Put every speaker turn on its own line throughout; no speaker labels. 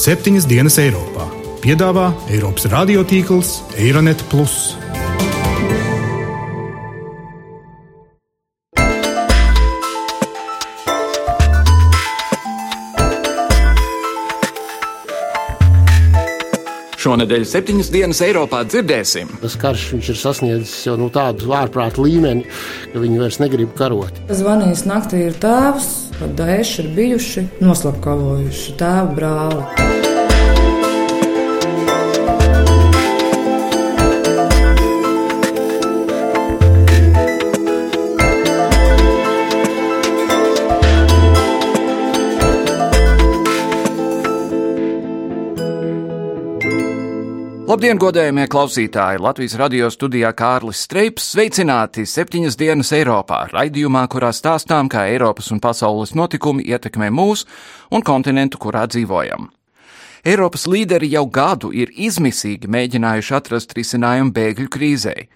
septiņas dienas Eiropā. Piedāvā Eiropas radiotīkls Eironet.
Šonadēļ septiņas dienas Eiropā dzirdēsim.
Tas karš ir sasniedzis jau nu, tādu ārprātu līmeni, ka viņi vairs negrib karot.
Zvanījis naktī ir tēvs, kad dēši ir bijuši noslapkavojuši tēva brāli.
Labdien, godējumie klausītāji! Latvijas radio studijā Kārlis Streips sveicināti septiņas dienas Eiropā, raidījumā, kurā stāstām, kā Eiropas un pasaules notikumi ietekmē mūs un kontinentu, kurā dzīvojam. Eiropas līderi jau gadu ir izmisīgi mēģinājuši atrast risinājumu bēgļu krīzei.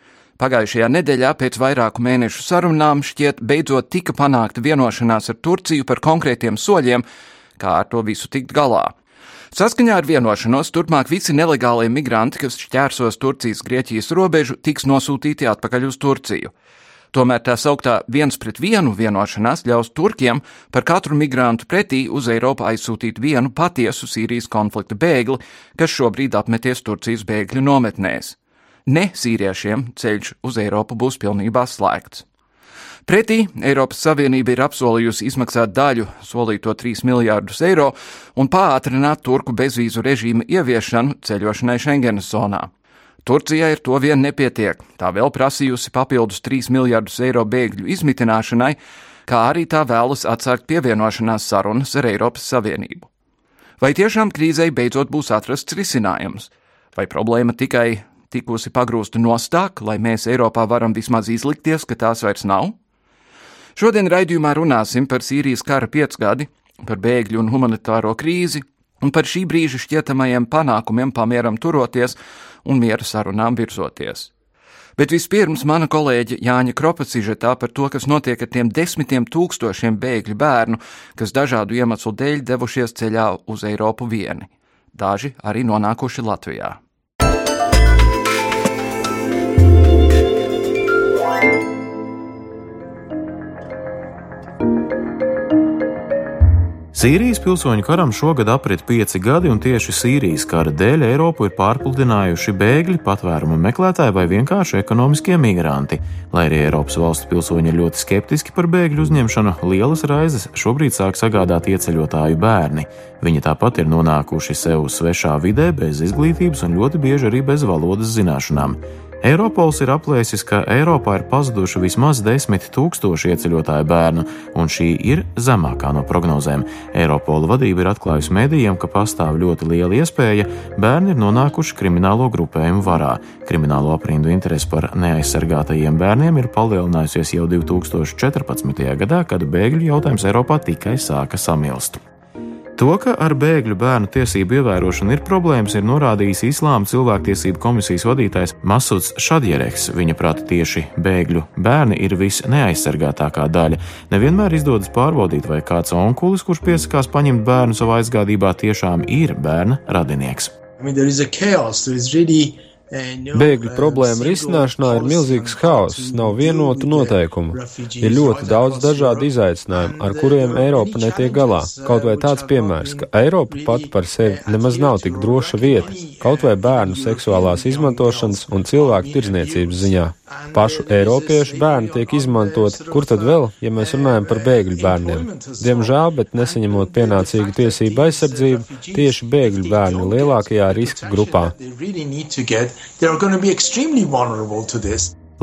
Pagājušajā nedēļā pēc vairāku mēnešu sarunām šķiet beidzot tika panākta vienošanās ar Turciju par konkrētiem soļiem, kā ar to visu tikt galā. Saskaņā ar vienošanos turpmāk visi nelegālie migranti, kas šķērsos Turcijas-Grieķijas robežu, tiks nosūtīti atpakaļ uz Turciju. Tomēr tā sauktā viens pret vienu vienošanās ļaus Turkiem par katru migrantu pretī uz Eiropu aizsūtīt vienu patiesu Sīrijas konflikta bēgli, kas šobrīd apmeties Turcijas bēgļu nometnēs. Ne sīriešiem ceļš uz Eiropu būs pilnībā slēgts. Pretī Eiropas Savienība ir apsolījusi izmaksāt daļu, solīto 3 miljārdus eiro, un pātrināt turku bezvīzu režīmu ieviešanu ceļošanai Schengenas zonā. Turcijai ar to vien nepietiek, tā vēl prasījusi papildus 3 miljardus eiro bēgļu izmitināšanai, kā arī tā vēlas atsākt pievienošanās sarunas ar Eiropas Savienību. Vai tiešām krīzei beidzot būs atrasts risinājums, vai problēma tikai tikusi pagrūsta nostāk, lai mēs Eiropā varam vismaz izlikties, ka tās vairs nav? Šodien raidījumā runāsim par Sīrijas kara piecgadi, par bēgļu un humanitāro krīzi un par šī brīža šķietamajiem panākumiem pamieram turoties un miera sarunām virzoties. Bet vispirms mana kolēģe Jāņa Kropa sižetā par to, kas notiek ar tiem desmitiem tūkstošiem bēgļu bērnu, kas dažādu iemeslu dēļ devušies ceļā uz Eiropu vieni. Daži arī nonākuši Latvijā.
Sīrijas pilsoņu karam šogad aprit pieci gadi, un tieši Sīrijas kara dēļ Eiropu ir pārpludinājuši bēgļi, patvērumu meklētāji vai vienkārši ekonomiskie migranti. Lai arī Eiropas valstu pilsoņi ir ļoti skeptiski par bēgļu uzņemšanu, lielas raizes šobrīd sāk sagādāt ieceļotāju bērni. Viņi tāpat ir nonākuši sev svešā vidē, bez izglītības un ļoti bieži arī bez valodas zināšanām. Eiropols ir aplēsis, ka Eiropā ir pazuduši vismaz 10 tūkstoši ieceļotāju bērnu, un šī ir zemākā no prognozēm. Eiropola vadība ir atklājusi medijiem, ka pastāv ļoti liela iespēja bērni ir nonākuši kriminālo grupējumu varā. Kriminālo aprindu interesi par neaizsargātajiem bērniem ir palielinājusies jau 2014. gadā, kad bēgļu jautājums Eiropā tikai sāka samilst. To, ka ar bēgļu bērnu tiesību ievērošanu ir problēmas, ir norādījis Islāma cilvēktiesību komisijas vadītājs Masuds Šadjereks. Viņa prāta tieši bēgļu bērni ir visneaizsargātākā daļa. Nevienmēr izdodas pārbaudīt, vai kāds onkulis, kurš piesakās paņemt bērnu savā aizgādībā, tiešām ir bērna radinieks. I mean,
Bēgļu problēmu risināšanā ir milzīgs haoss, nav vienotu noteikumu. Ir ļoti daudz dažādu izaicinājumu, ar kuriem Eiropa netiek galā. Kaut vai tāds piemērs, ka Eiropa pati par sevi nemaz nav tik droša vieta, kaut vai bērnu seksuālās izmantošanas un cilvēku tirdzniecības ziņā. Pašu Eiropiešu bērni tiek izmantoti, kur tad vēl, ja mēs runājam par bēgļu bērniem? Diemžēl, bet nesaņemot pienācīgu tiesību aizsardzību, tieši bēgļu bērni lielākajā riska grupā.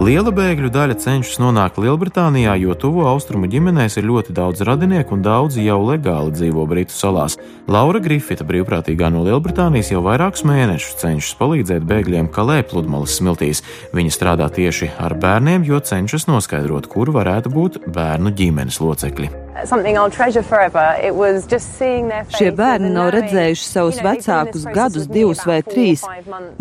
Liela bēgļu daļa cenšas nonākt Lielbritānijā, jo tuvo austrumu ģimenēs ir ļoti daudz radinieku un daudzi jau legāli dzīvo Britu salās. Laura Grifita, brīvprātīgā no Lielbritānijas, jau vairākus mēnešus cenšas palīdzēt bēgļiem Kalē pludmales smiltīs. Viņa strādā tieši ar bērniem, jo cenšas noskaidrot, kur varētu būt bērnu ģimenes locekļi.
Šie bērni nav redzējuši savus vecākus gadus, divus vai trīs.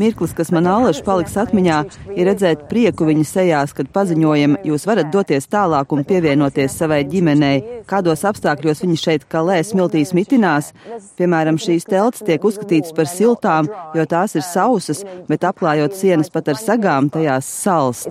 Mirklis, kas man alaši paliks atmiņā, ir redzēt prieku viņa sejās, kad paziņojam, jūs varat doties tālāk un pievienoties savai ģimenei, kādos apstākļos viņi šeit kalē smiltīs mitinās. Piemēram, šīs telts tiek uzskatītas par siltām, jo tās ir sausas, bet aplājot sienas pat ar sagām, tajās salst.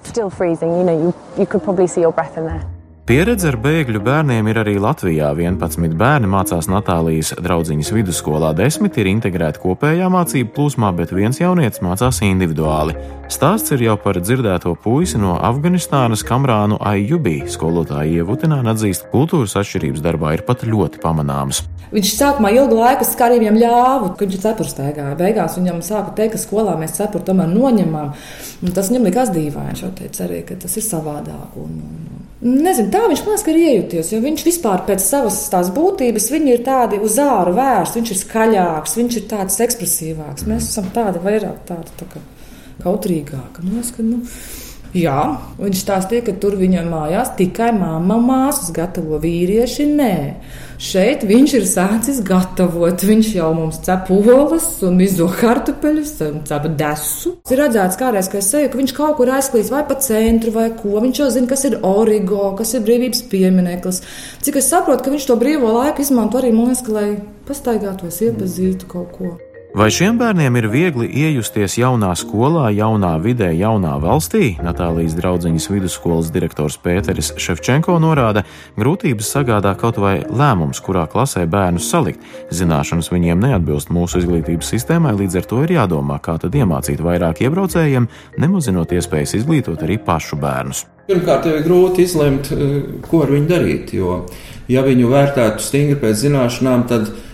Pieredze ar bēgļu bērniem ir arī Latvijā. 11 bērni mācās Natālijas draugiņas vidusskolā, 10 ir integrēti kopējā mācību plūsmā, bet viens jaunietis mācās individuāli. Stāsts ir jau par dzirdēto puisi no Afganistānas Kamrānu Aijubī. Skolotāja Ievutināna atzīst, ka kultūras atšķirības darbā ir pat ļoti pamanāmas.
Viņš sākumā ilgu laiku skarīja viņam ļāvu, ka viņš ir cepurs staigāja. Beigās viņam sāka teikt, ka skolā mēs cepuru tomēr noņemam. Un tas viņam likās dīvaini. Viņš teica arī, ka tas ir savādāk. Un, un, Nezinu, tā viņš man liekas, ir iejūties, jo viņš vispār pēc savas tās būtības, ir tādi uz āru vērsti, viņš ir skaļāks, viņš ir tāds ekspresīvāks. Mēs esam tādi vairāk tādi tā kā kautrīgāki. Man liekas, ka, nu, jā, viņš stāstīja, ka tur viņa mājās tikai mamma māsas gatavo vīrieši, nē. Šeit viņš ir sācis gatavot. Viņš jau mums cep olas un mizo kartupeļus, cep desu. Ir redzēts, kādreiz, ka es seju, ka viņš kaut kur aizklīs vai pa centru vai ko. Viņš jau zina, kas ir origo, kas ir brīvības piemineklis. Cik es saprotu, ka viņš to brīvo laiku izmanto arī, man liekas, lai pastaigātos, iepazītu kaut ko.
Vai šiem bērniem ir viegli iejusties jaunā skolā, jaunā vidē, jaunā valstī? Natālijas draugiņas vidusskolas direktors Pēteris Ševčenko norāda, grūtības sagādā kaut vai lēmums, kurā klasē bērnus salikt. Zināšanas viņiem neatbilst mūsu izglītības sistēmai, līdz ar to ir jādomā, kā tad iemācīt vairāk iebraucējiem, nemazinot iespējas izglītot arī pašu bērnus.
Pirmkārt, jau ir grūti izlemt, eh, ko ar viņu darīt, jo, ja viņu vērtētu stingri pēc zināšanām, tad Eh,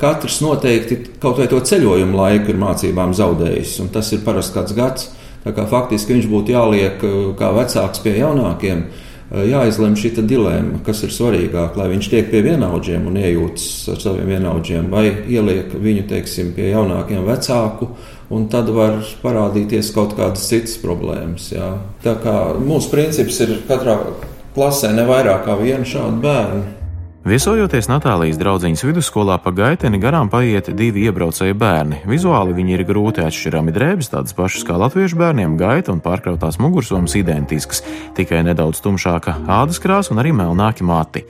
katrs noteikti kaut vai to ceļojumu laiku ir mācībām zaudējis, un tas ir parasti kāds gads. Kā faktiski viņš būtu jāliek eh, kā vecāks pie jaunākiem, eh, jāizlemj šī dilemma, kas ir svarīgāk, lai viņš tiek pie vienaudžiem un iejūtas ar saviem vienaudžiem, vai ieliek viņu, teiksim, pie jaunākiem vecāku, un tad var parādīties kaut kādas citas problēmas. Jā. Tā kā mūsu princips ir katrā klasē ne vairāk kā vienu šādu bērnu.
Viesojoties Natālijas draugiņas vidusskolā pa gaiteni garām paiet divi iebraucēji bērni. Vizuāli viņi ir grūti atšķirami drēbes, tādas pašas kā latviešu bērniem, gaita un pārkrautās mugursomas identiskas, tikai nedaudz tumšāka ādas krāsa un arī melnāki mati.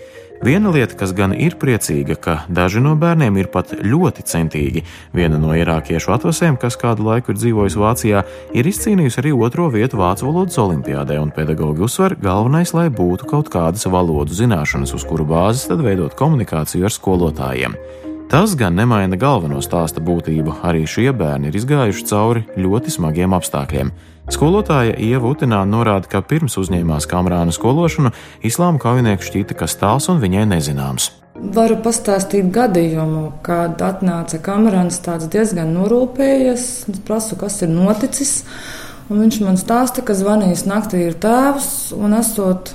Viena lieta, kas gan ir priecīga, ka daži no bērniem ir pat ļoti centīgi. Viena no irākiešu atvasēm, kas kādu laiku ir dzīvojusi Vācijā, ir izcīnījusi arī otro vietu vācu valodas olimpiādē, un pedagogi uzsver, galvenais, lai būtu kaut kādas valodu zināšanas, uz kuru bāzes tad veidot komunikāciju ar skolotājiem. Tas gan nemaina galveno stāsta būtību. Arī šie bērni ir izgājuši cauri ļoti smagiem apstākļiem. Skolotāja Ieva Utinā norāda, ka pirms uzņēmās kamerāna skološanu, islāma kaujinieku šķita kas tāls un viņai nezināms.
Varu pastāstīt gadījumu, kad atnāca kamerāns tāds diezgan norūpējies. Es prasu, kas ir noticis. Un viņš man stāsta, ka zvanījis naktī ir tēvs un esot,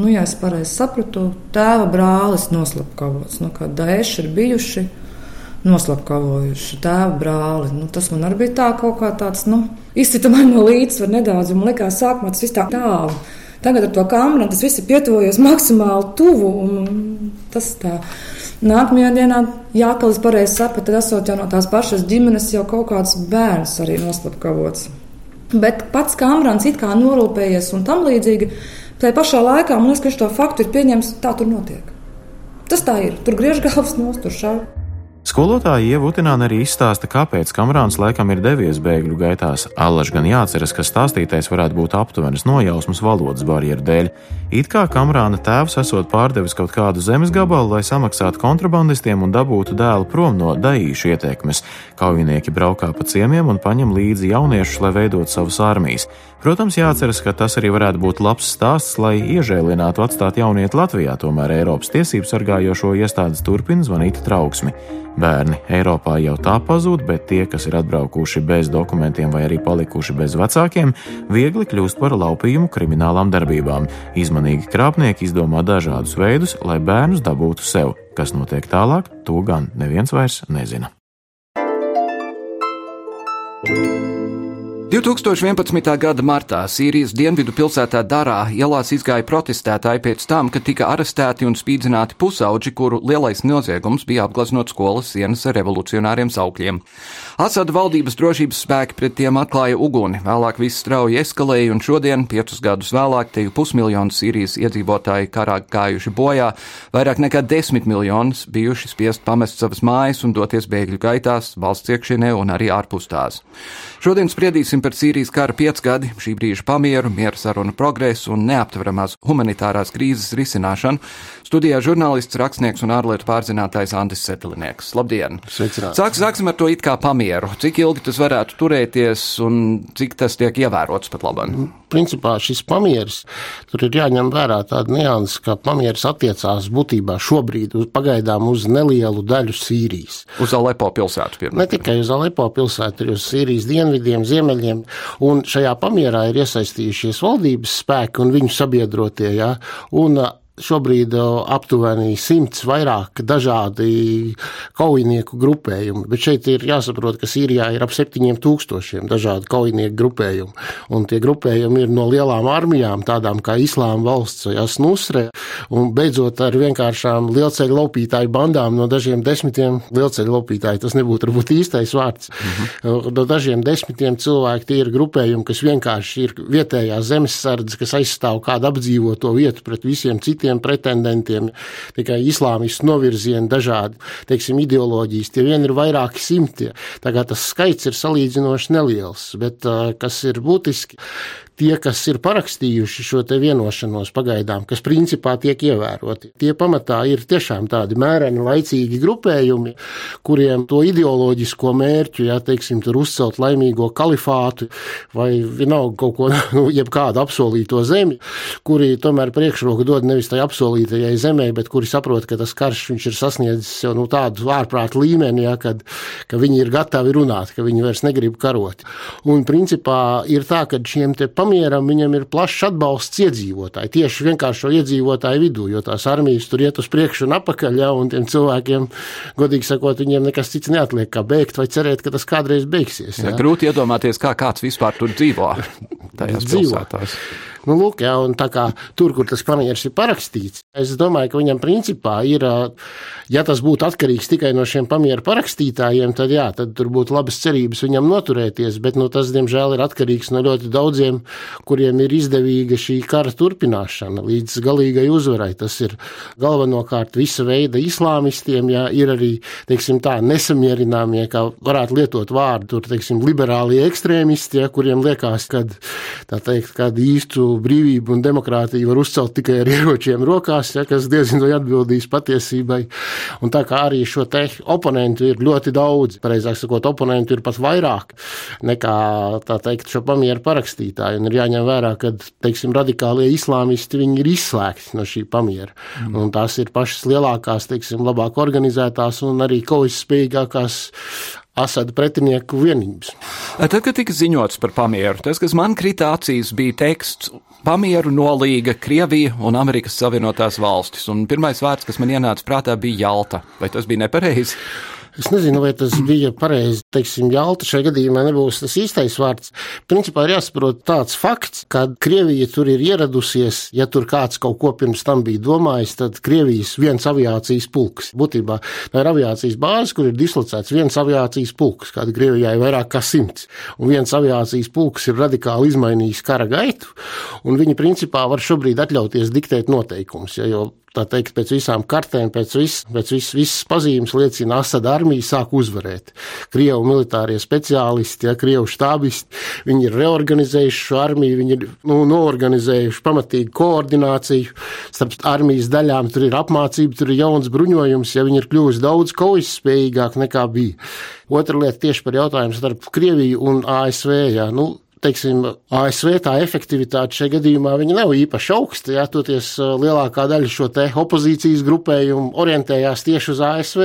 nu, ja es pareizi sapratu, tēva brālis noslapkavots. Nu, kā dēši ir bijuši noslapkavojuši tēva brāli. Nu, tas man arī bija tā kaut kā tāds, nu, izcita man no līdzsvara nedaudz, un man likās sākumā tas viss tā tālu. Tagad ar to kameru tas viss ir pietuvojies maksimāli tuvu, tas tā. Nākamajā dienā, ja Kālis pareizi saprata, tad esot jau no tās pašas ģimenes, jau kaut kāds bērns arī noslapkavots. Bet pats kamerāns it kā norūpējies un tam līdzīgi. Tajā pašā laikā man liekas, ka viņš to faktu ir pieņēmis, tā tur notiek. Tas tā ir. Tur griež galvas nost, tur šādi.
Skolotāja Ieva Utināna arī izstāsta, kāpēc Kamerāns laikam ir devies bēgļu gaitās. Allaž gan jāatceras, ka stāstītais varētu būt aptuvenas nojausmas valodas barjeru dēļ. It kā Kamerāna tēvs esot pārdevis kaut kādu zemes gabalu, lai samaksātu kontrabandistiem un dabūtu dēlu prom no daīšu ietekmes. Kaujinieki braukā pa ciemiemiem un paņem līdzi jauniešus, lai veidotu savas armijas. Protams, jāatceras, ka tas arī varētu būt labs stāsts, lai iežēlinātu atstāt jaunieti Latvijā, tomēr Eiropas tiesību sargājošo iestādes turpina zvanīt trauksmi. Bērni Eiropā jau tā pazūd, bet tie, kas ir atbraukuši bez dokumentiem vai arī palikuši bez vecākiem, viegli kļūst par laupījumu kriminālām darbībām. Izmanīgi krāpnieki izdomā dažādus veidus, lai bērnus dabūtu sev. Kas notiek tālāk, to gan neviens vairs nezina.
2011. gada martā Sīrijas dienvidu pilsētā Darā ielās izgāja protestētāji pēc tam, kad tika arestēti un spīdzināti pusauģi, kuru lielais noziegums bija apgleznot skolas sienas ar revolucionāriem saukļiem. Asada valdības drošības spēki pret tiem atklāja uguni, vēlāk viss strauji eskalēja, un šodien, piecus gadus vēlāk, te jau pusmiljonu Sīrijas iedzīvotāji karā gājuši bojā, vairāk nekā desmit miljonus bijuši spiest pamest savas mājas un doties bēgļu gaitās, valsts iekšienē un arī ārpus tās. Šodien spriedīsim runāsim par Sīrijas kara piecgadi, šī brīža pamieru, miera sarunu progresu un neaptveramās humanitārās krīzes risināšanu. Studijā žurnālists, rakstnieks un ārlietu pārzinātājs Andris Setelinieks. Labdien! Sāk, sāksim ar to it kā pamieru. Cik ilgi tas varētu turēties un cik tas tiek ievērots pat labam?
Mhm. Principā šis pamieris, tur ir jāņem vērā tāda nianses, ka pamieris attiecās būtībā šobrīd uz pagaidām uz nelielu daļu Sīrijas.
Uz Alepo pilsētu, piemēram.
Ne tikai uz Alepo pilsētu, arī uz Sīrijas dienvidiem, ziemeļiem. Un šajā pamierā ir iesaistījušies valdības spēki un viņu sabiedrotie. Ja? Un šobrīd aptuveni simts vairāk dažādi kaujinieku grupējumi, bet šeit ir jāsaprot, ka Sīrijā ir ap septiņiem tūkstošiem dažādu kaujinieku grupējumu, un tie grupējumi ir no lielām armijām, tādām kā Islāma valsts vai Asnusre, un beidzot ar vienkāršām lielceļu laupītāju bandām no dažiem desmitiem lielceļu laupītāju, tas nebūtu varbūt īstais vārds, mhm. no dažiem desmitiem cilvēku tie ir grupējumi, kas vienkārši ir vietējā zemesardze, kas aizstāv kādu apdzīvoto vietu pret visiem citiem citiem pretendentiem, tikai islāmistu novirzieni, dažādi, teiksim, ideoloģijas. Tie vien ir vairāki simti. Tā kā tas skaits ir salīdzinoši neliels, bet kas ir būtiski, tie, kas ir parakstījuši šo vienošanos pagaidām, kas principā tiek ievēroti, tie pamatā ir tiešām tādi mēreni, laicīgi grupējumi, kuriem to ideoloģisko mērķu, ja teiksim, tur uzcelt laimīgo kalifātu vai vienalga kaut ko, nu, jebkādu apsolīto zemi, kuri tomēr priekšroku dod nevis tai apsolītajai zemē, bet kuri saprot, ka tas karš viņš ir sasniedzis jau nu, tādu ārprātu līmeni, ja, kad, ka viņi ir gatavi runāt, ka viņi vairs negrib karot. Un principā ir tā, ka šiem te pamatiem pamieram viņam ir plašs atbalsts iedzīvotāji, tieši vienkāršo iedzīvotāju vidū, jo tās armijas tur iet uz priekšu un apakaļ, ja, un tiem cilvēkiem, godīgi sakot, viņiem nekas cits neatliek, kā beigt vai cerēt, ka tas kādreiz beigsies.
Ja. Ja, grūti iedomāties, kā kāds vispār tur dzīvo tajās dzīvo. pilsētās.
Nu, lūk, jā, un tā kā tur, kur tas pamieris ir parakstīts, es domāju, ka viņam principā ir, ja tas būtu atkarīgs tikai no šiem pamieru parakstītājiem, tad jā, tad tur būtu labas cerības viņam noturēties, bet nu, tas, diemžēl, ir atkarīgs no ļoti daudziem, kuriem ir izdevīga šī kara turpināšana līdz galīgai uzvarai. Tas ir galvenokārt visa veida islāmistiem, jā, ir arī, teiksim tā, nesamierināmie, kā varētu lietot vārdu, tur, teiksim, liberālie ekstrēmisti, jā, kuriem liekas, ka, tā teikt, kādu īstu brīvību un demokrātiju var uzcelt tikai ar ieročiem rokās, ja, kas diezgan vai atbildīs patiesībai. Un tā kā arī šo te oponentu ir ļoti daudz, pareizāk sakot, oponentu ir pat vairāk nekā, tā teikt, šo pamieru parakstītāju. Un ir jāņem vērā, ka, teiksim, radikālie islāmisti, viņi ir izslēgti no šī pamiera. Mm. Un tās ir pašas lielākās, teiksim, labāk organizētās un arī kaujas spējīgākās Asada pretinieku vienības.
Tad, kad tika ziņots par pamieru, tas, kas man krita acīs, bija teksts pamieru nolīga Krievija un Amerikas Savienotās valstis. Un pirmais vārds, kas man ienāca prātā, bija Jalta. Vai tas bija nepareizi?
Es nezinu, vai tas bija pareizi. Teiksim, Jalta šajā gadījumā nebūs tas īstais vārds. Principā ir jāsaprot tāds fakts, ka Krievija tur ir ieradusies, ja tur kāds kaut ko pirms tam bija domājis, tad Krievijas viens aviācijas pulks. Būtībā tā ir aviācijas bāze, kur ir dislocēts viens aviācijas pulks, kāda Krievijā ir vairāk kā simts. Un viens aviācijas pulks ir radikāli izmainījis kara gaitu, un viņi principā var šobrīd atļauties diktēt noteikumus. Ja, jo tā teikt, pēc visām kartēm, pēc, vis, pēc vis, visas pazīmes liecina, Asada armija sāk uzvarēt. Krievu militārie speciālisti, ja, Krievu štābisti, viņi ir reorganizējuši šo armiju, viņi ir nu, noorganizējuši pamatīgu koordināciju starp armijas daļām, tur ir apmācība, tur ir jauns bruņojums, ja viņi ir kļuvusi daudz kaujas spējīgāk nekā bija. Otra lieta tieši par jautājumu starp Krieviju un ASV. Ja, nu, teiksim, ASV tā efektivitāte šajā gadījumā nav īpaši augsta. Jā, toties lielākā daļa šo opozīcijas grupējumu orientējās tieši uz ASV.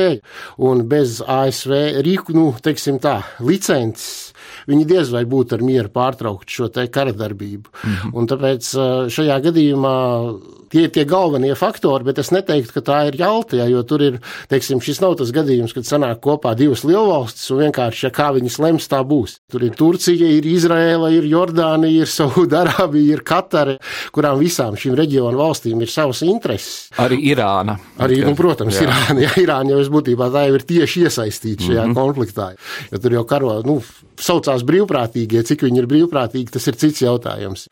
Un bez ASV rīku, nu, teiksim tā, licences viņi diez vai būtu ar mieru pārtraukt šo kara darbību. Mm -hmm. Un tāpēc šajā gadījumā tie ir tie galvenie faktori, bet es neteiktu, ka tā ir jalta, ja, jo tur ir, teiksim, šis nav tas gadījums, kad sanāk kopā divas lielvalstis un vienkārši, ja kā viņas lems, tā būs. Tur ir Turcija, ir Izraela, ir Jordānija, ir Saudārābija, ir Katara, kurām visām šīm reģionu valstīm ir savas intereses.
Arī Irāna.
Arī, nu, protams, jā. Irāna, ja, Irāna jau būtībā tā jau ir tieši iesaistīta šajā mm -hmm. konfliktā, jo tur jau karo, nu, saucās brīvprātīgie, cik viņi ir brīvprātīgi, tas ir cits jautājums.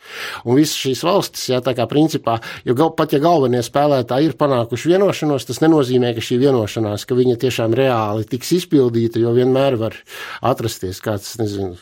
Un visas šīs valstis, jā, tā kā principā, jo gal, pat ja galvenie spēlētāji ir panākuši vienošanos, tas nenozīmē, ka šī vienošanās, ka viņa tiešām reāli tiks izpildīta, jo vienmēr var atrasties kāds, nezinu,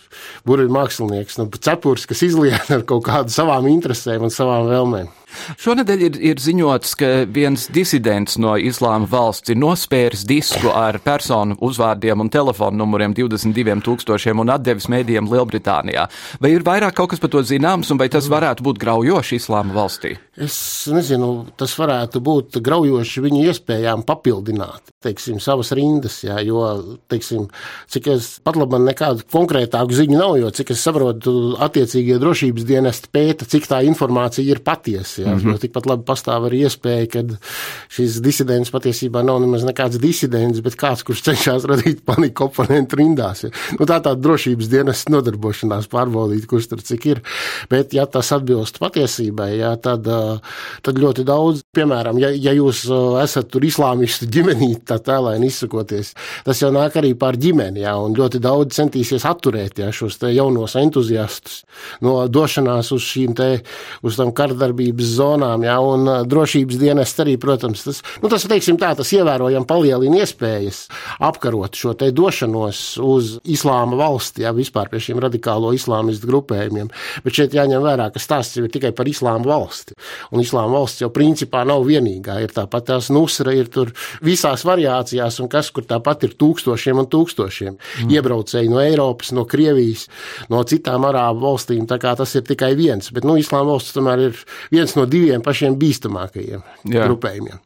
burbuļu mākslinieks, nu, cepurs, kas izliet ar kaut kādu savām interesēm un savām vēlmēm.
Šonadēļ ir, ir ziņots, ka viens disidents no Islāma valsts ir nospēris disku ar personu uzvārdiem un telefonu numuriem 22 tūkstošiem un atdevis mēdījiem Lielbritānijā. Vai ir vairāk kaut kas par to zināms, un vai tas varētu būt graujoši Islāma valstī?
Es nezinu, tas varētu būt graujoši viņu iespējām papildināt, teiksim, savas rindas, jā, jo, teiksim, cik es pat labi nekādu konkrētāku ziņu nav, jo, cik es saprotu, attiecīgie drošības dienesti pēta, cik tā informācija ir patiesa. Mm -hmm. Tikpat labi pastāv arī iespēja, ka šis disidents patiesībā nav nemaz nekāds disidents, bet kāds, kurš cenšas radīt paniku oponentu rindās. Jā. Nu, tā tā drošības dienas nodarbošanās pārbaudīt, kurš tur cik ir. Bet, ja tas atbilst patiesībai, jā, tad, tad ļoti daudz, piemēram, ja, ja jūs esat tur islāmistu ģimenīti, tā tēlēni izsakoties, tas jau nāk arī pār ģimeni, jā, un ļoti daudz centīsies atturēt jā, šos jaunos entuziastus no došanās uz šīm te, uz tam kardarbības zonām, jā, un drošības dienas arī, protams, tas, nu, tas, teiksim tā, tas ievērojami palielina iespējas apkarot šo te došanos uz islāma valsti, jā, vispār pie šiem radikālo islāmistu grupējumiem. Bet šeit jāņem vērā, ka stāsts jau ir tikai par islāma valsti. Un islāma valsts jau principā nav vienīgā. Ir tāpat tās nusra, ir tur visās variācijās, un kas, kur tāpat ir tūkstošiem un tūkstošiem mm. iebraucēji no Eiropas, no Krievijas, no citām arābu valstīm. Tā kā tas ir tikai viens. Bet, nu, islāma valsts tomēr ir viens no no diviem pašiem bīstamākajiem Jā. grupējumiem.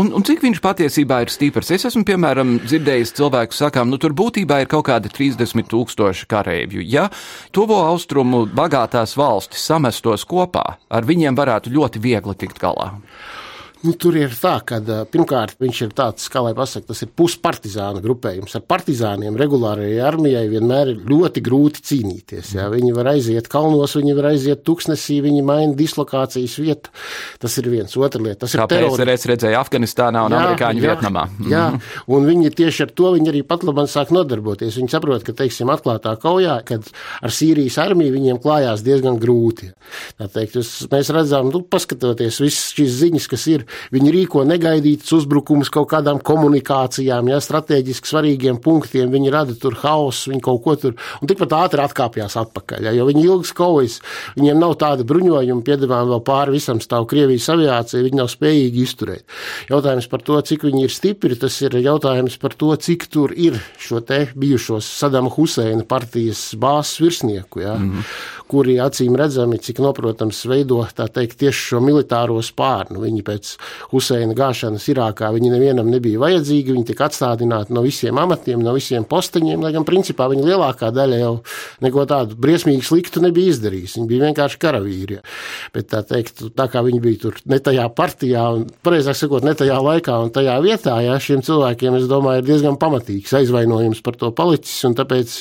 Un, un cik viņš patiesībā ir stiprs? Es esmu, piemēram, dzirdējis cilvēku sakām, nu tur būtībā ir kaut kādi 30 tūkstoši kareivju. Ja tuvo austrumu bagātās valstis samestos kopā, ar viņiem varētu ļoti viegli tikt galā.
Nu, tur ir tā, ka pirmkārt viņš ir tāds, kā lai pasakā, tas ir puspartizāna grupējums. Ar partizāniem regulārajai armijai vienmēr ir ļoti grūti cīnīties. Jā. Viņi var aiziet kalnos, viņi var aiziet tuksnesī, viņi maina dislokācijas vietu. Tas ir viens. Otra lieta. Tas
ir terori. PSRS redzēja Afganistānā un jā, amerikāņu jā, Vietnamā.
Jā, un viņi tieši ar to viņi arī pat labāk sāk nodarboties. Viņi saprot, ka, teiksim, atklātā kaujā, kad ar Sīrijas armiju viņiem klājās diezgan grūti. Teikt, mēs redzam, nu, paskatoties visas šīs ziņas, kas ir Viņi rīko negaidītus uzbrukumus kaut kādām komunikācijām, ja strateģiski svarīgiem punktiem. Viņi rada tur hausu, viņi kaut ko tur un tikpat ātri atkāpjas atpakaļ. Ja, jo viņi ilgas kaujas, viņiem nav tāda bruņojuma, piedāvājuma vēl pāri visam stāv Krievijas aviācija, viņi nav spējīgi izturēt. Jautājums par to, cik viņi ir stipri, tas ir jautājums par to, cik tur ir šo te bijušos Sadama Huseina partijas bāzes virsnieku. Ja. Mm -hmm kuri acīm redzami, cik noprotams, veido teikt, tieši šo militāro spārnu. Viņi pēc Huseina gāšanas Irākā viņi nevienam nebija vajadzīgi, viņi tika atstādināti no visiem amatiem, no visiem posteņiem, lai gan principā viņa lielākā daļa jau neko tādu briesmīgi sliktu nebija izdarījusi. Viņi bija vienkārši karavīri. Bet tā teikt, tā kā viņi bija tur ne tajā partijā, un, pareizāk sakot, ne tajā laikā un tajā vietā, jā, šiem cilvēkiem, es domāju, ir diezgan pamatīgs aizvainojums par to palicis, tāpēc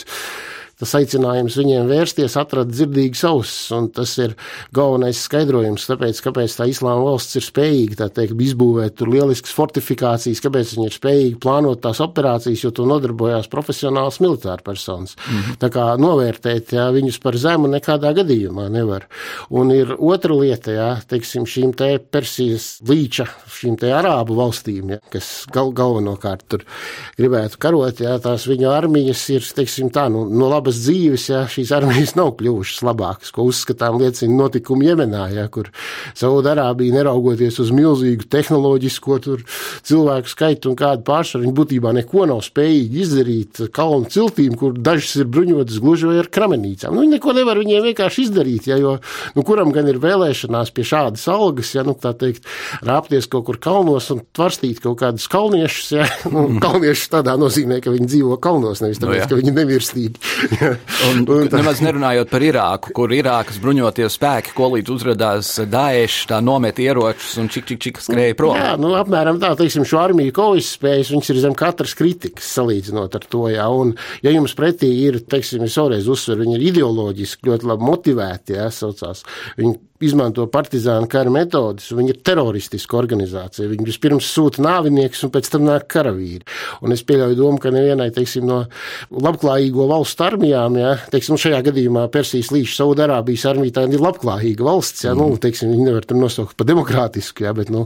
tas aicinājums viņiem vērsties atrada dzirdīgas ausis, un tas ir galvenais skaidrojums, tāpēc, kāpēc tā islāma valsts ir spējīga, tā teikt, izbūvēt tur lieliskas fortifikācijas, kāpēc viņi ir spējīgi plānot tās operācijas, jo to nodarbojās profesionāls militāra personas. Mm -hmm. Tā kā novērtēt, jā, viņus par zemu nekādā gadījumā nevar. Un ir otra lieta, jā, teiksim, šīm te Persijas līča, šīm te arābu valstīm, jā, kas gal, galvenokārt tur gribētu karot, jā, tās viņu armijas ir, teiksim tā, nu, no labas Eiropas dzīves, ja šīs armijas nav kļuvušas labākas, ko uzskatām liecina notikumi Jemenā, ja, kur Saudārābija neraugoties uz milzīgu tehnoloģisko cilvēku skaitu un kādu pārsvaru, viņi būtībā neko nav spējīgi izdarīt kalnu ciltīm, kur dažas ir bruņotas gluži vai ar kramenīcām. Nu, viņi neko nevar viņiem vienkārši izdarīt, ja, jo nu, kuram gan ir vēlēšanās pie šādas algas, ja nu, tā teikt, rāpties kaut kur kalnos un tvarstīt kaut kādus kalniešus. Ja, nu, kalniešus tādā nozīmē, ka viņi dzīvo kalnos, nevis tāpēc, no, nu, ka viņi nemirstīgi.
un. Nemaz nerunājot par Irāku, kur Irākas bruņoties spēki, ko līdz uzradās Daesh, tā nomet ieročus un čik, čik, čik skrēja prom.
Jā, nu, apmēram tā, teiksim, šo armiju kaujas spējas, viņas ir zem katras kritikas salīdzinot ar to, jā, un ja jums pretī ir, teiksim, es vēlreiz uzsveru, viņi ir ideoloģiski ļoti labi motivēti, jā, saucās, viņi izmanto partizānu kara metodus. Viņi ir teroristiska organizācija. Viņi vispirms sūta nāvinieks un pēc tam nāk karavīri. Un es pieļauju domu, ka nevienai teiksim, no labklājīgo valstu armijām, ja, teiksim, šajā gadījumā Persijas līča Saudārābijas armija tā ir labklājīga valsts. Ja, mm. nu, teiksim, viņi nevar tur nosaukt par demokrātisku, ja, bet nu,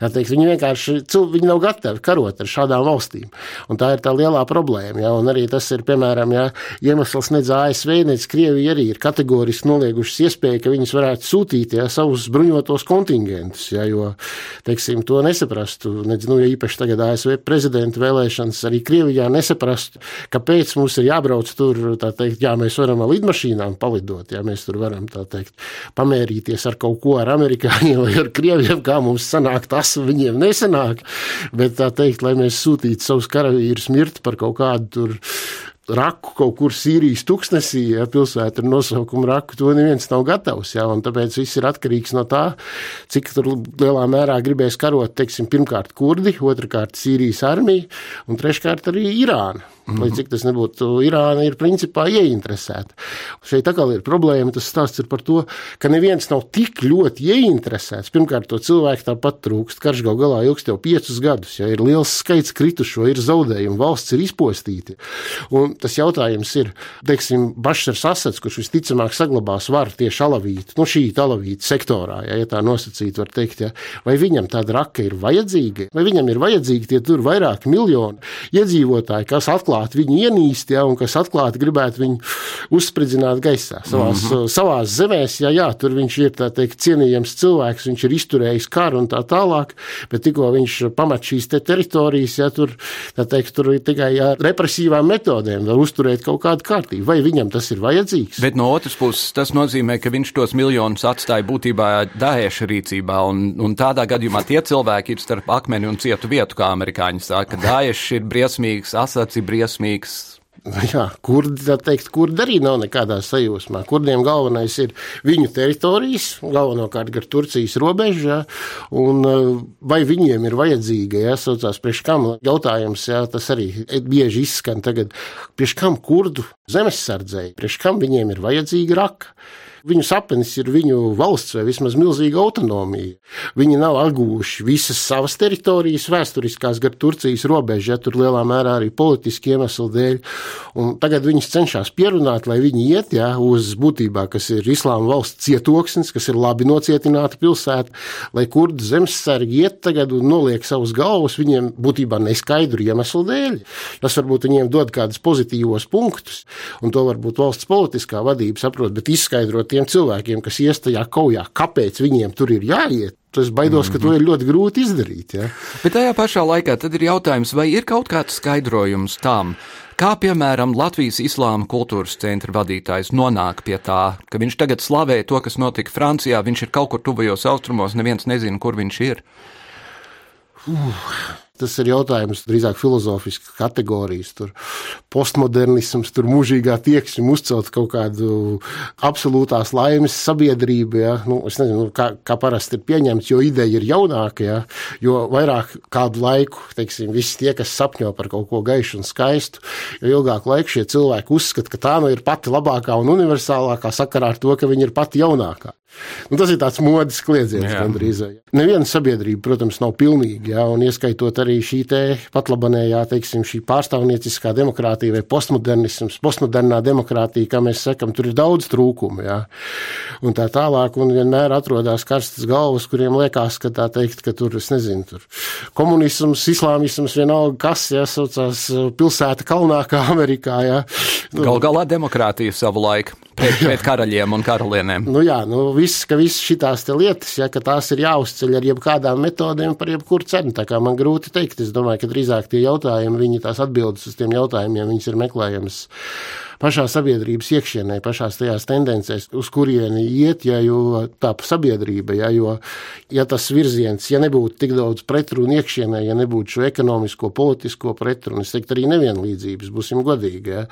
teikt, viņi vienkārši viņi nav gatavi karot ar šādām valstīm. Un tā ir tā lielā problēma. Ja, un arī tas ir piemēram ja, iemesls nedz ASV, nedz Krievija arī ir kategoriski noliegušas iespēju, ka viņas varētu sūtīt sūtīt ja, savus bruņotos kontingentus, ja, jo teiksim, to nesaprastu. Nedz, nu, ja īpaši tagad ASV prezidenta vēlēšanas arī Krievijā nesaprastu, kāpēc mums ir jābrauc tur. Teikt, jā, mēs varam ar lidmašīnām palidot, ja mēs tur varam teikt, pamērīties ar kaut ko ar amerikāņiem vai ar krieviem, kā mums sanāk, tas viņiem nesanāk. Bet tā teikt, lai mēs sūtītu savus karavīrus mirt par kaut kādu tur raku kaut kur Sīrijas tuksnesī, ja pilsēta ar nosaukumu raku, to neviens nav gatavs. Ja, tāpēc viss ir atkarīgs no tā, cik lielā mērā gribēs karot, teiksim, pirmkārt kurdi, otrkārt Sīrijas armija un treškārt arī Irāna. Mm. Lai cik tas nebūtu, Irāna ir principā ieinteresēta. Šeit atkal ir problēma. Tas stāsts ir par to, ka neviens nav tik ļoti ieinteresēts. Pirmkārt, to cilvēku tāpat trūkst. Karš gal galā ilgst jau piecus gadus. Ja ir liels skaits kritušo, ir zaudējumi, valsts ir izpostīti. Un tas jautājums ir, teiksim, Bašars Asats, kurš visticamāk saglabās varu tieši alavītu, nu šī alavīta sektorā, ja, ja tā nosacīt, var teikt, ja, vai viņam tāda raka ir vajadzīga, vai viņam ir vajadzīgi tie tur vairāki miljoni iedzīvotāji, kas atklāja atklāti viņu ienīst, ja, un kas atklāti gribētu viņu uzspridzināt gaisā. Savās, mm -hmm. savās zemēs, ja jā, tur viņš ir teikt, cienījams cilvēks, viņš ir izturējis karu un tā tālāk, bet tikko viņš pamat šīs te teritorijas, ja tur, teikt, tur ir tikai ar represīvām metodēm var uzturēt kaut kādu kārtību. Vai viņam tas ir vajadzīgs?
Bet no otras puses, tas nozīmē, ka viņš tos miljonus atstāja būtībā Daeša rīcībā, un, un tādā gadījumā tie cilvēki ir starp akmeni un cietu vietu, kā amerikāņi saka. Daeša ir briesmīgs, Asats ir briesmīgs briesmīgs.
Jā, kurdi, tā teikt, kurdi arī nav nekādā sajūsmā. Kurdiem galvenais ir viņu teritorijas, galvenokārt gar Turcijas robežu, ja, un eh, vai viņiem ir vajadzīga, ja, saucās priekš kam jautājums, ja, tas arī bieži izskan tagad, priekš kam kurdu zemesardzēji, priekš kam viņiem ir vajadzīga raka. Viņu sapnis ir viņu valsts vai vismaz milzīga autonomija. Viņi nav atguvuši visas savas teritorijas, vēsturiskās gar Turcijas robežu, ja tur lielā mērā arī politiski iemeslu dēļ. Un tagad viņus cenšas pierunāt, lai viņi iet ja, uz būtībā, kas ir Islāma valsts cietoksnis, kas ir labi nocietināta pilsēta, lai kurdu zemesargi iet tagad un noliek savus galvas viņiem būtībā neskaidru iemeslu dēļ. Tas varbūt viņiem dod kādus pozitīvos punktus, un to varbūt valsts politiskā vadība saprot, bet izskaidrot tiem cilvēkiem, kas ies tajā kaujā, kāpēc viņiem tur ir jāiet. Es baidos, mm -hmm. ka to ir ļoti grūti izdarīt. Ja?
Bet tajā pašā laikā tad ir jautājums, vai ir kaut kāds skaidrojums tam, kā piemēram Latvijas Islāma kultūras centra vadītājs nonāk pie tā, ka viņš tagad slavē to, kas notika Francijā, viņš ir kaut kur tuvajos austrumos, neviens nezina, kur viņš ir.
Uh. Tas ir jautājums drīzāk filozofisks kategorijas. Tur postmodernisms, tur mūžīgā tieksme uzcelt kaut kādu absolūtās laimes sabiedrību. Ja? Nu, es nezinu, kā, kā parasti ir pieņemts, jo ideja ir jaunāka. Ja? Jo vairāk kādu laiku, teiksim, visi tie, kas sapņo par kaut ko gaišu un skaistu, jo ilgāku laiku šie cilvēki uzskata, ka tā nu ir pati labākā un universālākā sakarā ar to, ka viņi ir pati jaunākā. Nu, tas ir tāds modes kliedziens gandrīz. Neviena sabiedrība, protams, nav pilnīga, jā, un ieskaitot arī šī patlabanējā, teiksim, šī pārstāvnieciskā demokrātija vai postmodernisms, postmodernā demokrātija, kā mēs sakam, tur ir daudz trūkumu, jā. Un tā tālāk, un vienmēr atrodas karstas galvas, kuriem liekas, ka tā teikt, ka tur, es nezinu, tur komunisms, islāmisms, vienalga kas, jā, saucās uh, pilsēta kalnā kā Amerikā, jā.
Gal galā demokrātija savu laiku pret, pret karaļiem un karalienēm.
Nu jā, nu viss, ka visas šīs lietas, ja, tās ir jāuzceļ ar jebkādām metodēm par jebkuru cenu. Man grūti teikt, es domāju, ka drīzāk tie jautājumi, viņi tās atbildes uz tiem jautājumiem, viņas ir meklējamas pašā sabiedrības iekšienē, pašās tajās tendencēs, uz kurieni iet, ja jo tā sabiedrība, ja, jo, ja tas virziens, ja nebūtu tik daudz pretrunu iekšienē, ja nebūtu šo ekonomisko, politisko pretrunu, es teiktu, arī nevienlīdzības, būsim godīgi, ja,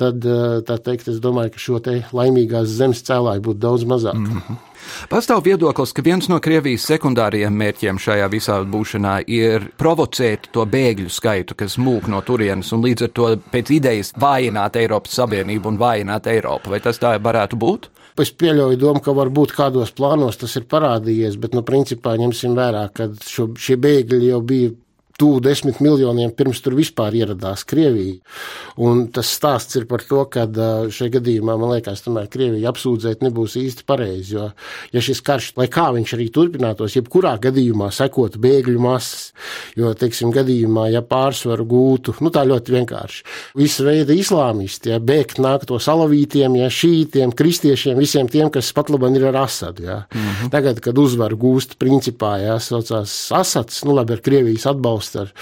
tad, tā teikt, es domāju, ka šo te laimīgās zemes cēlāju būtu daudz mazāk. Mm -hmm.
Pastāv viedoklis, ka viens no Krievijas sekundāriem mērķiem šajā visā būšanā ir provocēt to bēgļu skaitu, kas mūk no turienes, un līdz ar to pēc idejas vājināt Eiropas Savienību un vājināt Eiropu. Vai tas tā varētu būt?
Es pieļauju domu, ka varbūt kādos plānos tas ir parādījies, bet, nu, principā ņemsim vērā, ka šo, šie bēgļi jau bija tuvu desmit miljoniem pirms tur vispār ieradās Krievija. Un tas stāsts ir par to, ka šajā gadījumā, man liekas, tomēr Krievija apsūdzēt nebūs īsti pareizi, jo, ja šis karš, lai kā viņš arī turpinātos, jebkurā gadījumā sekotu bēgļu masas, jo, teiksim, gadījumā, ja pārsvaru gūtu, nu tā ļoti vienkārši, visa veida islāmisti, ja bēgt nāk to salavītiem, ja šītiem, kristiešiem, visiem tiem, kas pat labam ir ar Asadu, ja. Mm -hmm. Tagad, kad uzvaru gūst principā, ja, saucās Asads, nu labi, ar Krievijas atbalstu, ar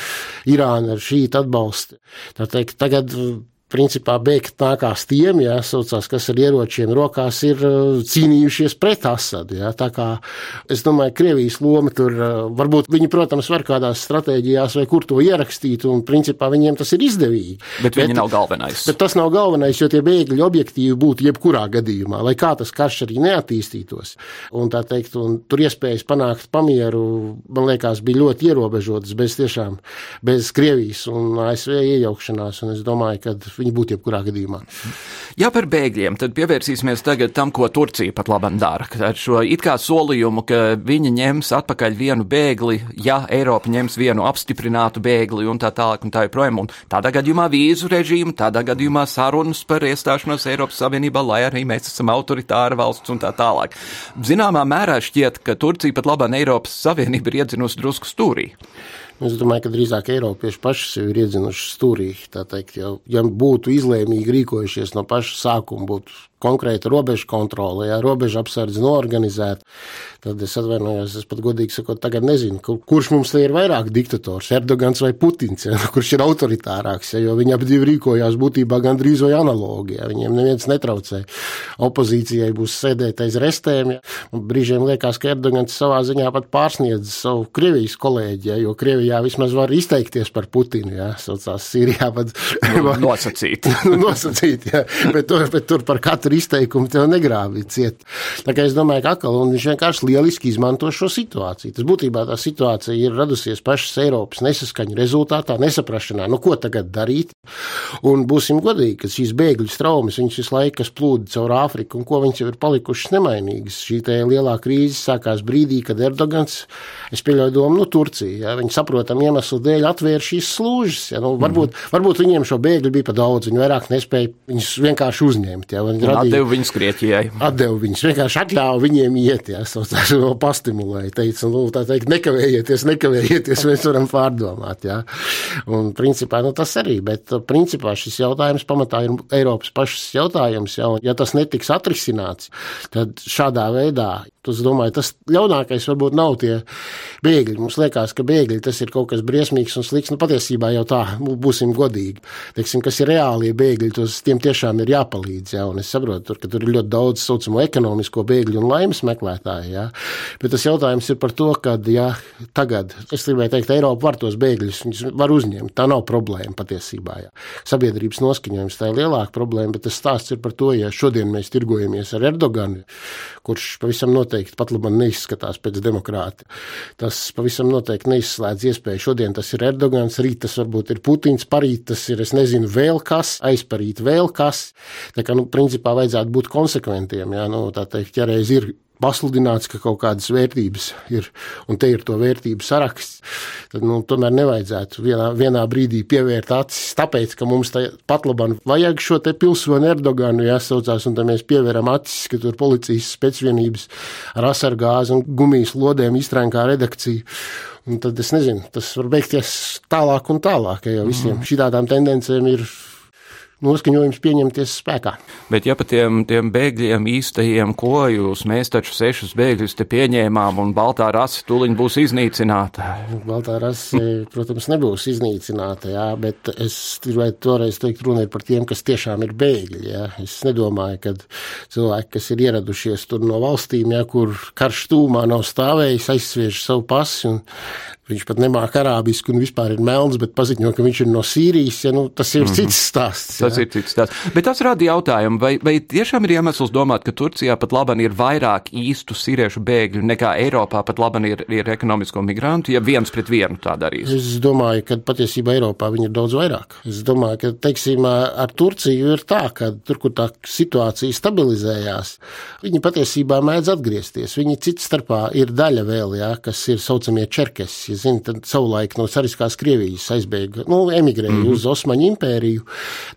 Irānu, ar šītu atbalstu. Teikt, tagad principā bēgt nākās tiem, jā, saucās, kas ar ieročiem rokās ir uh, cīnījušies pret Asadu. Jā. Tā kā es domāju, Krievijas loma tur, uh, varbūt viņi, protams, var kādās stratēģijās vai kur to ierakstīt, un principā viņiem tas ir izdevīgi.
Bet, bet viņi nav galvenais.
Bet tas nav galvenais, jo tie bēgļi objektīvi būtu jebkurā gadījumā, lai kā tas karš arī neattīstītos. Un tā teikt, un tur iespējas panākt pamieru, man liekas, bija ļoti ierobežotas bez tiešām, bez Krievijas un ASV iejaukšanās, un es domāju, ka viņi būtu jebkurā gadījumā.
Ja par bēgļiem, tad pievērsīsimies tagad tam, ko Turcija pat labi dara. Ar šo it kā solījumu, ka viņi ņems atpakaļ vienu bēgli, ja Eiropa ņems vienu apstiprinātu bēgli un tā tālāk un tā joprojām. Un tādā gadījumā vīzu režīmu, tādā gadījumā sarunas par iestāšanos Eiropas Savienībā, lai arī mēs esam autoritāra valsts un tā tālāk. Zināmā mērā šķiet, ka Turcija pat labā Eiropas Savienība ir iedzinusi drusku stūrī.
Es domāju, ka drīzāk Eiropieši paši sev ir iedzinuši stūrī. Teikt, ja, ja būtu izlēmīgi rīkojušies no paša sākuma, būtu konkrēta robežu kontrole, ja robežu apsardze norganizēta, tad es atvainojos, es pat godīgi sakot, tagad nezinu, kurš mums te ir vairāk diktators, Erdogans vai Putins, ja, kurš ir autoritārāks, ja, jo viņi abi rīkojās būtībā gandrīz vai analogi, ja, viņiem neviens netraucē. Opozīcijai būs sēdēt aiz restēm, ja, un brīžiem liekas, ka Erdogans savā ziņā pat pārsniedz savu Krievijas kolēģi, ja, jo Krievijā vismaz var izteikties par Putinu, ja, saucās Sīrijā pat.
Nu, nosacīt.
nosacīt, ja, bet, tur, bet tur par katru katru izteikumu tev negrāvi ciet. Tā kā es domāju, ka atkal viņš vienkārši lieliski izmanto šo situāciju. Tas būtībā tā situācija ir radusies pašas Eiropas nesaskaņu rezultātā, nesaprašanā, nu ko tagad darīt. Un būsim godīgi, ka šīs bēgļu traumas, viņas visu laiku plūda caur Āfriku, un ko viņas jau ir palikušas nemainīgas. Šī lielā krīze sākās brīdī, kad Erdogans, es pieļauju domu, nu, Turcija, ja, viņi saprotam iemeslu dēļ atvēra šīs slūžas. Ja, nu, varbūt, mm. varbūt viņiem šo bēgļu bija pa daudz, viņi vairāk nespēja viņus vienkārši uzņemt. Ja, viņi
Atdevu viņus Grieķijai.
Atdevu viņus, vienkārši atļāvu viņiem iet, jā, saucās, pastimulēja, teica, nu, tā teikt, nekavējieties, nekavējieties, mēs varam pārdomāt, jā. Un, principā, nu, tas arī, bet, principā, šis jautājums pamatā ir Eiropas pašas jautājums, un ja tas netiks atrisināts, tad šādā veidā Es domāju, tas ļaunākais varbūt nav tie bēgļi. Mums liekas, ka bēgļi tas ir kaut kas briesmīgs un slikts. Nu, patiesībā jau tā, būsim godīgi. Teiksim, kas ir reālie bēgļi, tos tiem tiešām ir jāpalīdz. Jā, un es saprotu, tur, ka tur ir ļoti daudz saucamo ekonomisko bēgļu un laimes meklētāju. Jā. Bet tas jautājums ir par to, ka, ja tagad, es gribēju teikt, Eiropa var tos bēgļus, viņus var uzņemt. Tā nav problēma patiesībā. Jā. Sabiedrības noskaņojums tā ir lielāka problēma, bet tas stāsts ir par to, ja šodien mēs tirgojamies ar Erdoganu, kurš pavisam noteikti noteikti pat labi neizskatās pēc demokrāta. Tas pavisam noteikti neizslēdz iespēju. Šodien tas ir Erdogans, rīt tas varbūt ir Putins, parīt tas ir, es nezinu, vēl kas, aizparīt vēl kas. Tā kā, nu, principā vajadzētu būt konsekventiem, jā, nu, tā teikt, ja reiz ir pasludināts, ka kaut kādas vērtības ir, un te ir to vērtību saraksts, tad nu, tomēr nevajadzētu vienā, vienā brīdī pievērt acis, tāpēc, ka mums pat labāk vajag šo te pilsoni Erdoganu jāsaucās, un tad mēs pievēram acis, ka tur policijas spēcvienības ar asargāzi un gumijas lodēm iztrēnkā redakciju. Un tad es nezinu, tas var beigties tālāk un tālāk, ja jau visiem mm. šādām tendencēm ir noskaņojums pieņemties spēkā.
Bet, ja par tiem, tiem bēgļiem īstajiem kojus, mēs taču sešus bēgļus te pieņēmām, un Baltā rasa tuliņ būs iznīcināta.
Baltā rasa, protams, nebūs iznīcināta, jā, bet es gribētu toreiz teikt, runa ir par tiem, kas tiešām ir bēgļi. Jā. Es nedomāju, ka cilvēki, kas ir ieradušies tur no valstīm, jā, kur karš tūmā nav stāvējis, aizsviež savu pasi un Viņš pat nemāca arābisku un vispār ir melns, bet paziņo, ka viņš ir no Sīrijas. Ja, nu, tas ir mm -hmm. cits stāsts.
Jā. Tas ir cits stāsts. Bet tas rada jautājumu, vai, vai tiešām ir iemesls domāt, ka Turcijā pat labi ir vairāk īstu sīriešu bēgļu nekā Eiropā pat labi ir, ir ekonomisko migrantu, ja viens pret vienu tā darīs?
Es domāju, ka patiesībā Eiropā viņi ir daudz vairāk. Es domāju, ka teiksim, ar Turciju ir tā, ka tur, kur tā situācija stabilizējās, viņi patiesībā mēdz atgriezties. Viņi cits starpā ir daļa vēl, jā, kas ir saucamie čerkesi zina, tad savulaik no Cariskās Krievijas aizbēga, nu, emigrēja mm -hmm. uz Osmaņu impēriju.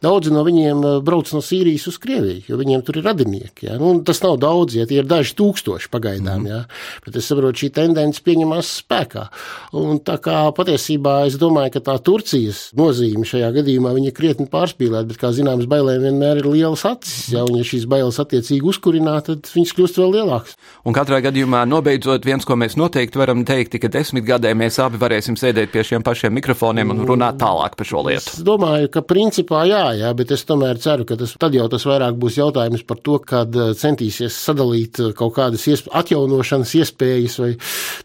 Daudzi no viņiem uh, brauc no Sīrijas uz Krieviju, jo viņiem tur ir radinieki. Ja? Nu, tas nav daudz, ja tie ir daži tūkstoši pagaidām, mm -hmm. ja? bet es saprotu, šī tendence pieņemās spēkā. Un tā kā patiesībā es domāju, ka tā Turcijas nozīme šajā gadījumā viņa krietni pārspīlēta, bet, kā zināms, bailēm vienmēr ir lielas acis, ja? un ja šīs bailes attiecīgi uzkurināt, tad viņas kļūst vēl lielākas.
Un katrā gadījumā nobeidzot viens, ko mēs noteikti varam teikt, ka desmit gadē mēs mēs abi varēsim sēdēt pie šiem pašiem mikrofoniem un runāt tālāk par šo lietu.
Es domāju, ka principā jā, jā, bet es tomēr ceru, ka tas tad jau tas vairāk būs jautājums par to, kad eh, centīsies sadalīt eh, kaut kādas iesp atjaunošanas iespējas vai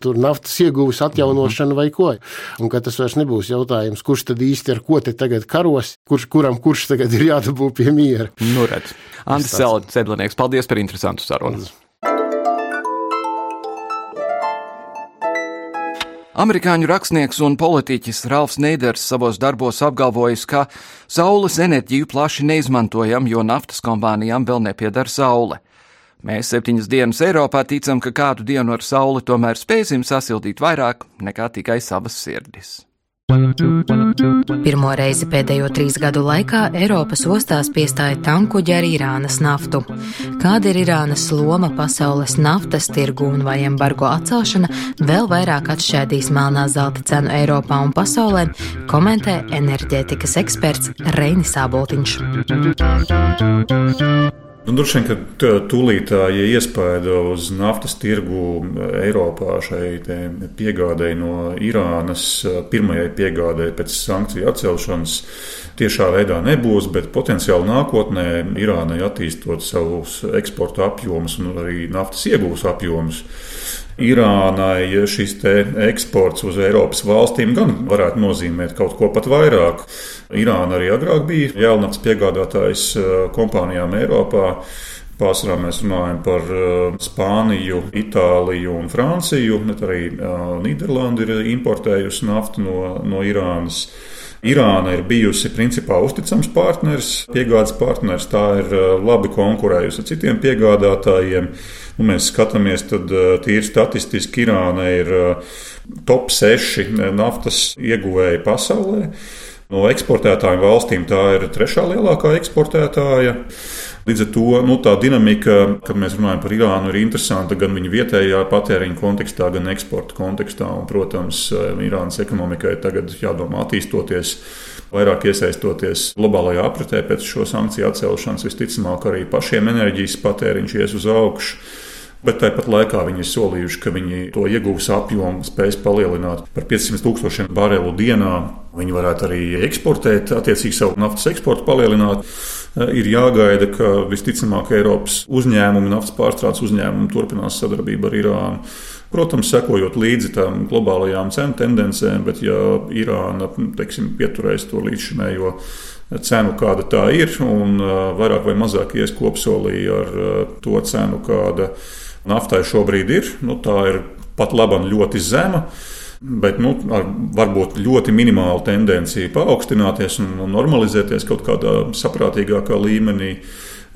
tur naftas ieguves atjaunošanu vai ko. Un ka tas vairs nebūs jautājums, kurš tad īsti ar ko te tagad karos, kurš, kuram kurš tagad ir jādabū pie miera.
Nu redz. Andris Sedlinieks, paldies par interesantu sarunu. Amerikāņu rakstnieks un politiķis Ralfs Neiders savos darbos apgalvojis, ka saules enerģiju plaši neizmantojam, jo naftas kompānijām vēl nepiedara saule. Mēs septiņas dienas Eiropā ticam, ka kādu dienu ar sauli tomēr spēsim sasildīt vairāk nekā tikai savas sirdis.
Pirmo reizi pēdējo trīs gadu laikā Eiropas ostās piestāja tankuģi ar Irānas naftu. Kāda ir Irānas loma pasaules naftas tirgu un vai embargo atcelšana vēl vairāk atšķēdīs melnā zelta cenu Eiropā un pasaulē, komentē enerģētikas eksperts Reinis Āboltiņš.
Nu, Droši vien, ka tūlītāja iespēja uz naftas tirgu Eiropā šai piegādēji no Irānas, pirmajai piegādēji pēc sankciju atcelšanas, tiešā veidā nebūs, bet potenciāli nākotnē Irānai attīstot savus eksporta apjomus un arī naftas iegūs apjomus. Irānai šis eksports uz Eiropas valstīm gan varētu nozīmēt kaut ko pat vairāk. Irāna arī agrāk bija jēlnaftas piegādātājs eh, kompānijām Eiropā. Pārsvarā mēs runājam par eh, Spāniju, Itāliju un Franciju, bet arī eh, Nīderlanda ir importējusi naftu no, no Irānas. Irāna ir bijusi principā uzticams partners, piegādes partners, tā ir labi konkurējusi ar citiem piegādātājiem. Nu, mēs skatāmies, tad tīri statistiski Irāna ir top 6 naftas ieguvēja pasaulē. No eksportētājiem valstīm tā ir trešā lielākā eksportētāja. Līdz ar to nu, tā dinamika, kad mēs runājam par Irānu, ir interesanta gan viņa vietējā patēriņa kontekstā, gan eksporta kontekstā. Un, protams, Irānas ekonomikai tagad jādomā attīstoties, vairāk iesaistoties globālajā apritē pēc šo sankciju atcelšanas. Visticamāk, arī pašiem enerģijas patēriņš ies uz augšu. Bet tāpat laikā viņi ir solījuši, ka viņi to iegūs apjomu spēs palielināt par 500 tūkstošiem barelu dienā. Viņi varētu arī eksportēt, attiecīgi savu naftas eksportu palielināt. Ir jāgaida, ka visticamāk Eiropas uzņēmumi, naftas pārstrādes uzņēmumi turpinās sadarbību ar Irānu. Protams, sekojot līdzi tam globālajām cenu tendencēm, bet ja Irāna teiksim, pieturēs to līdzšinējo cenu, kāda tā ir, un vairāk vai mazāk ies kopsolī ar to cenu, kāda ir naftai šobrīd ir. Nu, tā ir pat laba ļoti zema. Bet nu, ar varbūt ļoti minimālu tendenciju paaugstināties un normalizēties kaut kādā saprātīgākā līmenī.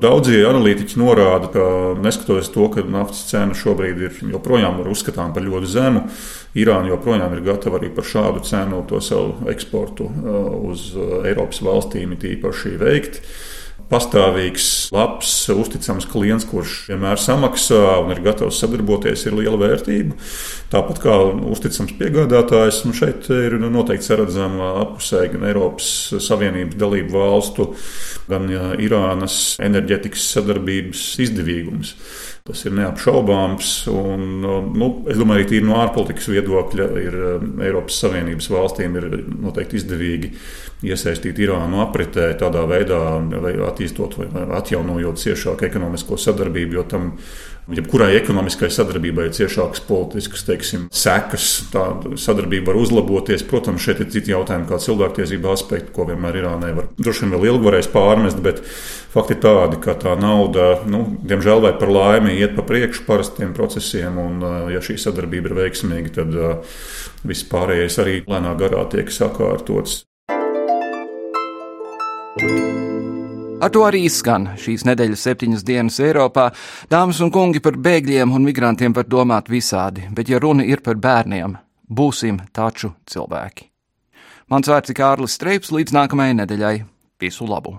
Daudzie analītiķi norāda, ka neskatoties to, ka naftas cena šobrīd ir joprojām uzskatām par ļoti zemu, Irāna joprojām ir gatava arī par šādu cenu to savu eksportu uh, uz uh, Eiropas valstīm īpaši veikt pastāvīgs, labs, uzticams klients, kurš vienmēr samaksā un ir gatavs sadarboties, ir liela vērtība. Tāpat kā uzticams piegādātājs, nu šeit ir noteikti saredzama apusē gan Eiropas Savienības dalību valstu, gan Irānas enerģetikas sadarbības izdevīgums. Tas ir neapšaubāms. Un, nu, es domāju, ka no ārpolitikas viedokļa ir Eiropas Savienības valstīm ir noteikti izdevīgi iesaistīt Irānu apritē tādā veidā, vai attīstot vai atjaunojot ciešāku ekonomisko sadarbību, jo tam jebkurai ekonomiskai sadarbībai ir ciešākas politiskas teiksim, sekas. Tā sadarbība var uzlaboties. Protams, šeit ir citi jautājumi, kā cilvēktiesība aspekti, ko vienmēr Irānai var droši vien vēl ilgi varēs pārmest, bet fakti tādi, ka tā nauda, nu, diemžēl vai par laimi, iet pa priekšu parastiem procesiem, un ja šī sadarbība ir veiksmīga, tad viss pārējais arī lēnā garā tiek sakārtots.
Ar to arī izskan šīs nedēļas septiņas dienas Eiropā. Dāmas un kungi par bēgļiem un migrantiem var domāt visādi, bet ja runa ir par bērniem, būsim taču cilvēki. Mans vārds ir Kārlis Streips, līdz nākamajai nedēļai. Visu labu!